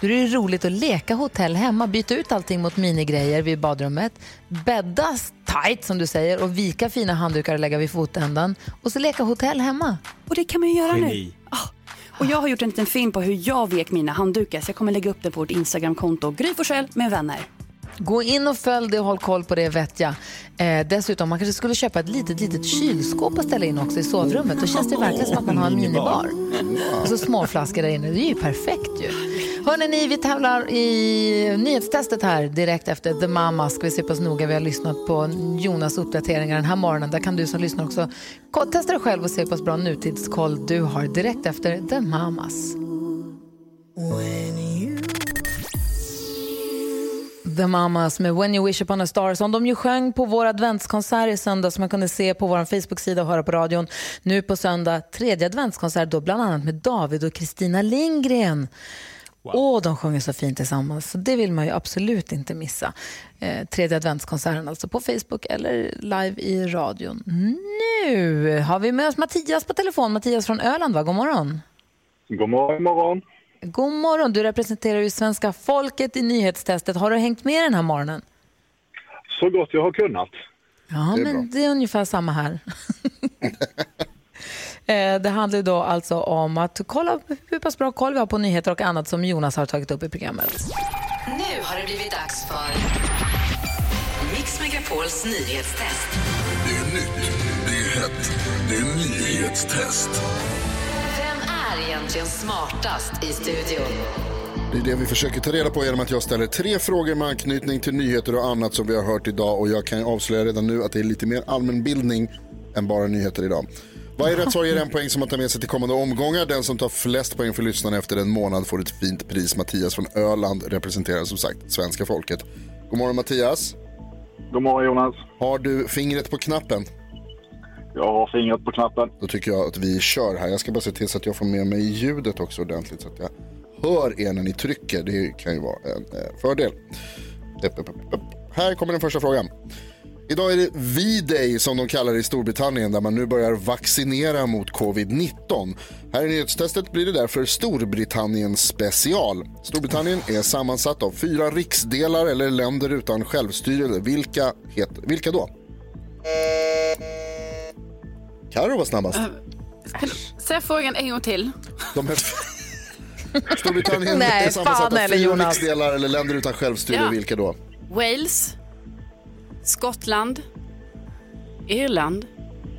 Då är det roligt att leka hotell hemma, byta ut allting mot minigrejer vid badrummet, bädda tight som du säger och vika fina handdukar och lägga vid fotändan och så leka hotell hemma. Och det kan man ju göra nu. Geni. Och jag har gjort en liten film på hur jag vek mina handdukar så jag kommer lägga upp den på vårt Instagramkonto Gry Forssell med vänner. Gå in och följ det och håll koll på det vet jag. Eh, dessutom, man kanske skulle köpa ett litet, litet kylskåp och ställa in också i sovrummet. Då känns det verkligen som att man har en minibar. Och så små flaskor där inne. Det är ju perfekt ju. Hörrni, ni, vi tävlar i nyhetstestet här direkt efter The Mama. Ska vi se pass noga vi har lyssnat på Jonas uppdateringar den här morgonen. Där kan du som lyssnar också testa dig själv och se hur pass bra nutidskoll du har direkt efter The Mamas. The Mamas med When You Wish Upon a Star som de ju sjöng på vår adventskonsert i söndag som man kunde se på vår Facebook-sida och höra på radion. Nu på söndag tredje adventskonsert då bland annat med David och Kristina Lindgren. Åh, de sjunger så fint tillsammans. Så det vill man ju absolut inte missa. Eh, tredje adventskonserten alltså på Facebook eller live i radion. Nu har vi med oss Mattias på telefon. Mattias från Öland, va? God morgon. God morgon, morgon. God morgon. Du representerar ju svenska folket i nyhetstestet. Har du hängt med den här morgonen? Så gott jag har kunnat. Ja, Det men det är ungefär samma här. Eh, det handlar då alltså om att kolla hur pass bra koll vi har på nyheter och annat som Jonas har tagit upp i programmet. Nu har det blivit dags för Mix Megapol Megapols nyhetstest. Det är nytt, det är hett, det är nyhetstest. Är egentligen smartast i studion? Det är det vi försöker ta reda på genom att jag ställer tre frågor med anknytning till nyheter och annat som vi har hört idag. Och jag kan avslöja redan nu att det är lite mer allmänbildning än bara nyheter idag. Varje rätt svar ger en poäng som man tar med sig till kommande omgångar. Den som tar flest poäng för lyssnarna efter en månad får ett fint pris. Mattias från Öland representerar som sagt svenska folket. God morgon Mattias. God morgon Jonas. Har du fingret på knappen? Jag har fingret på knappen. Då tycker jag att vi kör här. Jag ska bara se till så att jag får med mig ljudet också ordentligt så att jag hör er när ni trycker. Det kan ju vara en eh, fördel. Upp, upp, upp, upp. Här kommer den första frågan. Idag är det V-Day som de kallar det i Storbritannien där man nu börjar vaccinera mot covid-19. Här i nyhetstestet blir det därför Storbritannien special. Storbritannien är sammansatt av fyra riksdelar eller länder utan självstyrelse. Vilka, vilka då? Karo var snabbast. Säg frågan en gång till. De här... Storbritannien Nej, är sammansatt av eller, fyra Jonas. riksdelar eller länder utan självstyre. Ja. Vilka då? Wales, Skottland, Irland,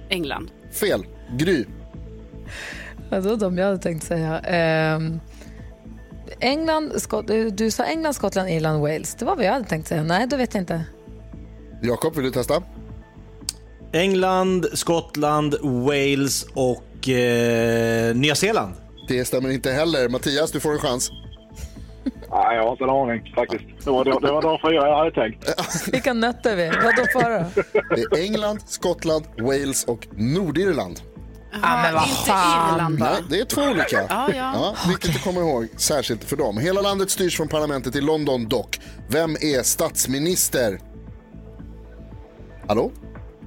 England. Fel. Gry. Det var de jag hade tänkt säga. Ehm, England, Skott, du- du sa England, Skottland, Irland, Wales. Det var vad jag hade tänkt säga. Nej, då vet jag inte. Jakob, vill du testa? England, Skottland, Wales och eh, Nya Zeeland. Det stämmer inte heller. Mattias, du får en chans. Nej, jag har inte en aning faktiskt. Det var, det, det var de fyra jag hade tänkt. Vilka nötter vi Vadå för då? Det är England, Skottland, Wales och Nordirland. Ja, men vad inte fan. Irland? Nej, det är två olika. Ja, ja. viktigt att komma ihåg, särskilt för dem. Hela landet styrs från parlamentet i London dock. Vem är statsminister? Hallå?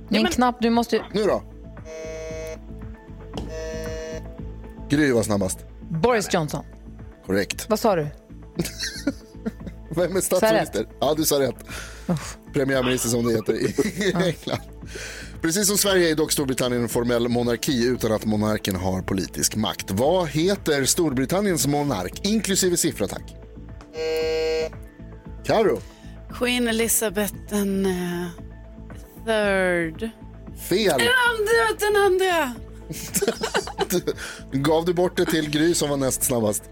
Min knapp, du måste ju... Nu då? Gry var snabbast. Boris Johnson. Korrekt. Vad sa du? Vem är statsminister? Ja, du sa rätt. Premiärminister som det heter i England. Precis som Sverige är dock Storbritannien en formell monarki utan att monarken har politisk makt. Vad heter Storbritanniens monark, inklusive siffra tack? Karo, Queen Elizabeth den eh, third. fel. Den andra, den andra. Gav du bort det till Gry som var näst snabbast?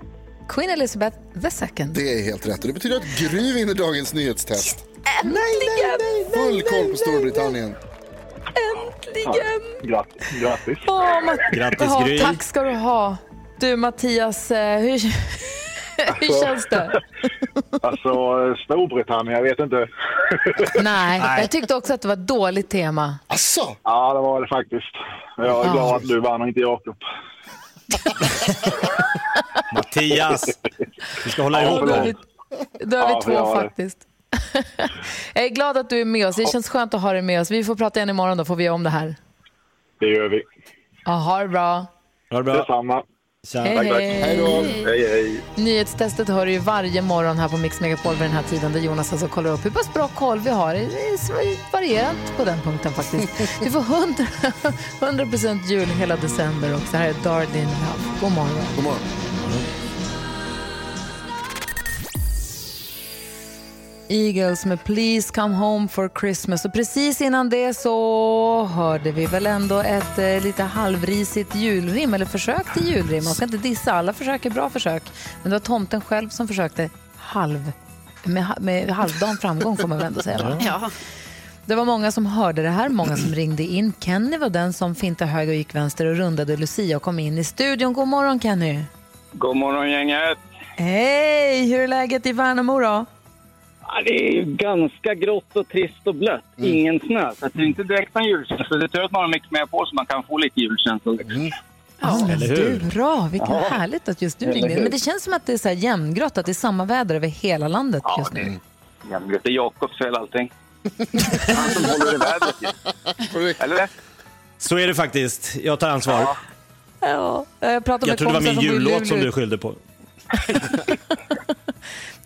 Queen Elizabeth the second. Det är helt rätt. Det betyder att Gry vinner dagens nyhetstest. Äntligen! Full koll på Storbritannien. Äntligen! Grattis. Grattis. Gry. Tack ska du ha. Du Mattias, eh, hur, hur känns det? Alltså, Storbritannien, jag vet inte. Nej, jag tyckte också att det var ett dåligt tema. Asså? Ja, det var det faktiskt. Jag är glad att du vann och inte Jakob. Mattias, vi ska hålla ihop Då har vi, då har vi Ja, två faktiskt. jag är glad att du är med oss. Det känns skönt att ha dig med oss. Vi får prata igen imorgon då får vi göra om det här. Det gör vi. Ja, ha det bra. Ha det bra. Detsamma. Tja. Hej, hej. Hej då. Hej, hej. Nyhetstestet hör du ju varje morgon här på Mix Megapol vid den här tiden där Jonas alltså kollar upp hur pass bra koll vi har. Det är varierat på den punkten faktiskt. Du får 100, 100% jul hela december också. Här är Darlene Love. God morgon. God morgon. Eagles med Please come home for Christmas. Och precis innan det så hörde vi väl ändå ett eh, lite halvrisigt julrim, eller försök till julrim. Man ska inte dissa, alla försök är bra försök. Men det var tomten själv som försökte halv, med, med halvdan framgång får man väl ändå säga. Ja. Det var många som hörde det här, många som ringde in. Kenny var den som fintade höger och gick vänster och rundade Lucia och kom in i studion. God morgon Kenny! God morgon gänget. Hej! Hur är läget i Värnamo då? Ja, det är ju ganska grått och trist och blött. Ingen snö. Så det är inte direkt en julkänsla. Det är tur att man har mycket med på så man kan få lite julkänsla. Liksom. Ja, men Eller du, hur? bra, vilken Ja. härligt att just du ringde? Men det känns som att det är så här jämngrått, att det är samma väder över hela landet just nu. Jämnt. Det är Jakobs fel allting. Han som håller i vädret. Eller? Så är det faktiskt. Jag tar ansvar. Ja. Jag pratade med Jag trodde det var min jullåt som du skyllde på.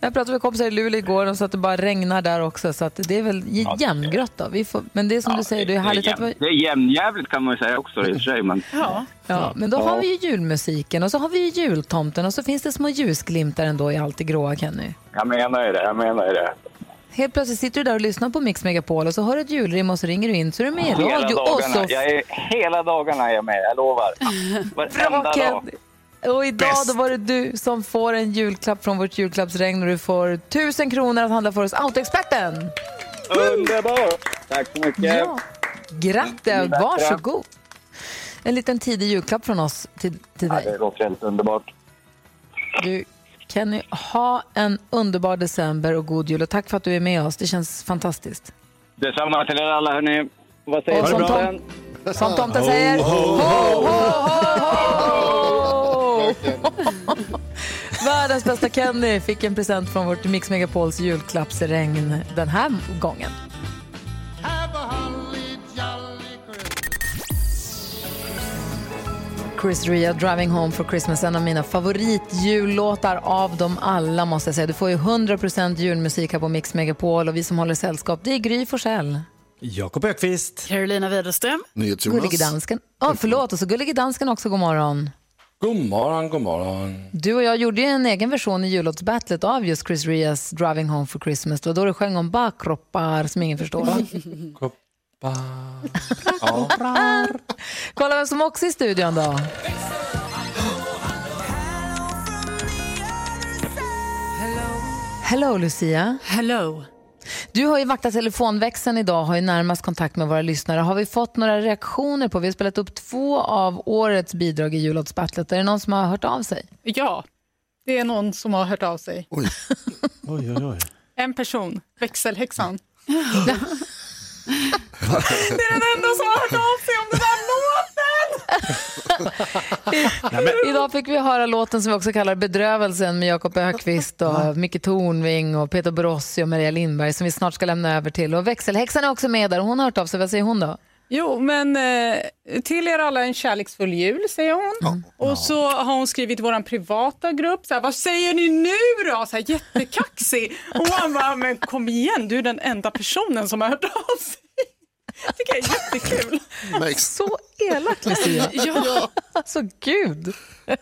Jag pratade med kompisar i Luleå igår och sa att det bara regnar där också. Så att det är väl j- jämngrått då. Vi får, men det är som du säger, det är härligt det, att är vi... jämn, det är jämnjävligt kan man ju säga också i och för sig. Men... Ja. ja, men då har vi ju julmusiken och så har vi ju jultomten och så finns det små ljusglimtar ändå i allt det gråa, Kenny. Jag menar ju det. Jag menar ju det. Helt plötsligt sitter du där och lyssnar på Mix Megapol och så har du ett julrim och så ringer du in så är du med i Hela radio. Och dagarna. så Jag är, hela dagarna är jag med, jag lovar. Varenda dag. Kenny. Och idag då var det du som får en julklapp från vårt julklappsregn och du får tusen kronor att handla för oss Autoexperten. Underbart! Tack så mycket. Ja. Grattis, varsågod. En liten tidig julklapp från oss till, till Ja, dig. det låter helt underbart. Du, Kenny, ha en underbar december och god jul och tack för att du är med oss. Det känns fantastiskt. Detsamma till er alla hörni. Vad säger Och som, tomten? tom, som tomten säger, ho, ho, ho, ho! Världens bästa Kenny fick en present från vårt Mix Megapols julklappsregn den här gången. Chris Ria, Driving Home for Christmas, en av mina favoritjullåtar av dem alla måste jag säga. Du får ju 100% julmusik här på Mix Megapol och vi som håller sällskap, det är Gry Forssell. Jakob Ökvist. Carolina Widerström. Gullige dansken. Oh, förlåt, och så Gullige dansken också, god morgon. God morgon, god morgon. Du och jag gjorde ju en egen version i jullåtsbattlet av just Chris Rias Driving Home for Christmas. Det var då du sjöng om bakroppar som ingen förstår. Ja. Kolla vem som också är i studion då. Hello Lucia. Hello. Du har ju vaktat telefonväxeln idag har ju närmast kontakt med våra lyssnare. Har vi fått några reaktioner på? Vi har spelat upp två av årets bidrag i jullåtsbattlet. Är det någon som har hört av sig? Ja, det är någon som har hört av sig. Oj. Oj, oj, oj. En person, växelhäxan. det är den enda som har hört av sig om den där! Idag fick vi höra låten som vi också kallar Bedrövelsen med Jakob Ökvist och Micke Tornving och Peter Borossi och Maria Lindberg som vi snart ska lämna över till. Och växelhäxan är också med där. Hon har hört av sig. Vad säger hon då? Jo, men eh, till er alla en kärleksfull jul, säger hon. Och så har hon skrivit vår privata grupp, så här, vad säger ni nu då? Så här, jättekaxig. Och man bara, men kom igen, du är den enda personen som har hört av sig. Det tycker jag är jättekul. Så elakt Lucia. Ja. Alltså gud.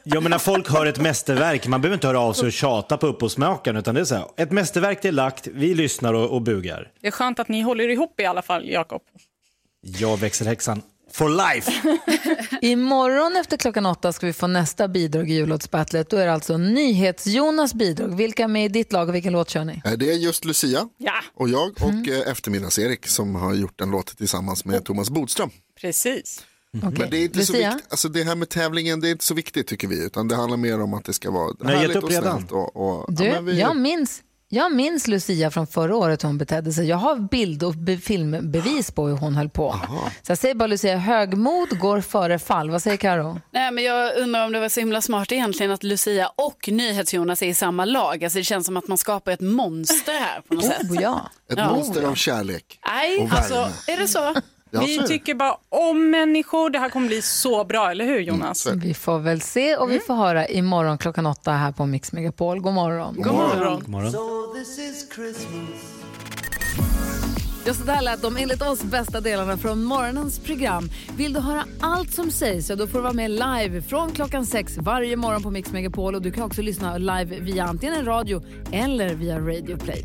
Ja, men när folk hör ett mästerverk, man behöver inte höra av sig och tjata på upphovsmakaren, utan det är så här, ett mästerverk det är lagt, vi lyssnar och, och bugar. Det är skönt att ni håller ihop i alla fall, Jakob. Jag växelhäxan for life. Imorgon efter klockan åtta ska vi få nästa bidrag i jullåtsbattlet. Då är det alltså NyhetsJonas bidrag. Vilka är med i ditt lag och vilken låt kör ni? Eh, Det är just Lucia Ja. och jag och eh, eftermiddags-Erik som har gjort en låt tillsammans med Thomas Bodström. Precis. Men det är inte så viktigt, alltså det här med tävlingen det är inte så viktigt tycker vi, utan det handlar mer om att det ska vara gett härligt och redan. snällt. Och, och, Du, ja, men vi, jag, minns, jag minns Lucia från förra året hon betedde sig. Jag har bild och be- filmbevis på hur hon höll på. Så jag säger bara Lucia, högmod går före fall. Vad säger Karo? Nej, men jag undrar om det var så himla smart egentligen att Lucia och NyhetsJonas är i samma lag. Alltså det känns som att man skapar ett monster här på något sätt. Oh, ja. ett Ja. monster av kärlek. Nej, Och alltså värme. är det så? Vi tycker bara om människor. Det här kommer bli så bra, eller hur Jonas? Vi får väl se och vi får höra imorgon klockan åtta här på Mix Megapol. God morgon. God morgon. God morgon. Ja, så där lät de enligt oss bästa delarna från morgonens program. Vill du höra allt som sägs så då får du vara med live från klockan sex varje morgon på Mix Megapol. Och du kan också lyssna live via antingen en radio eller via Radio Play.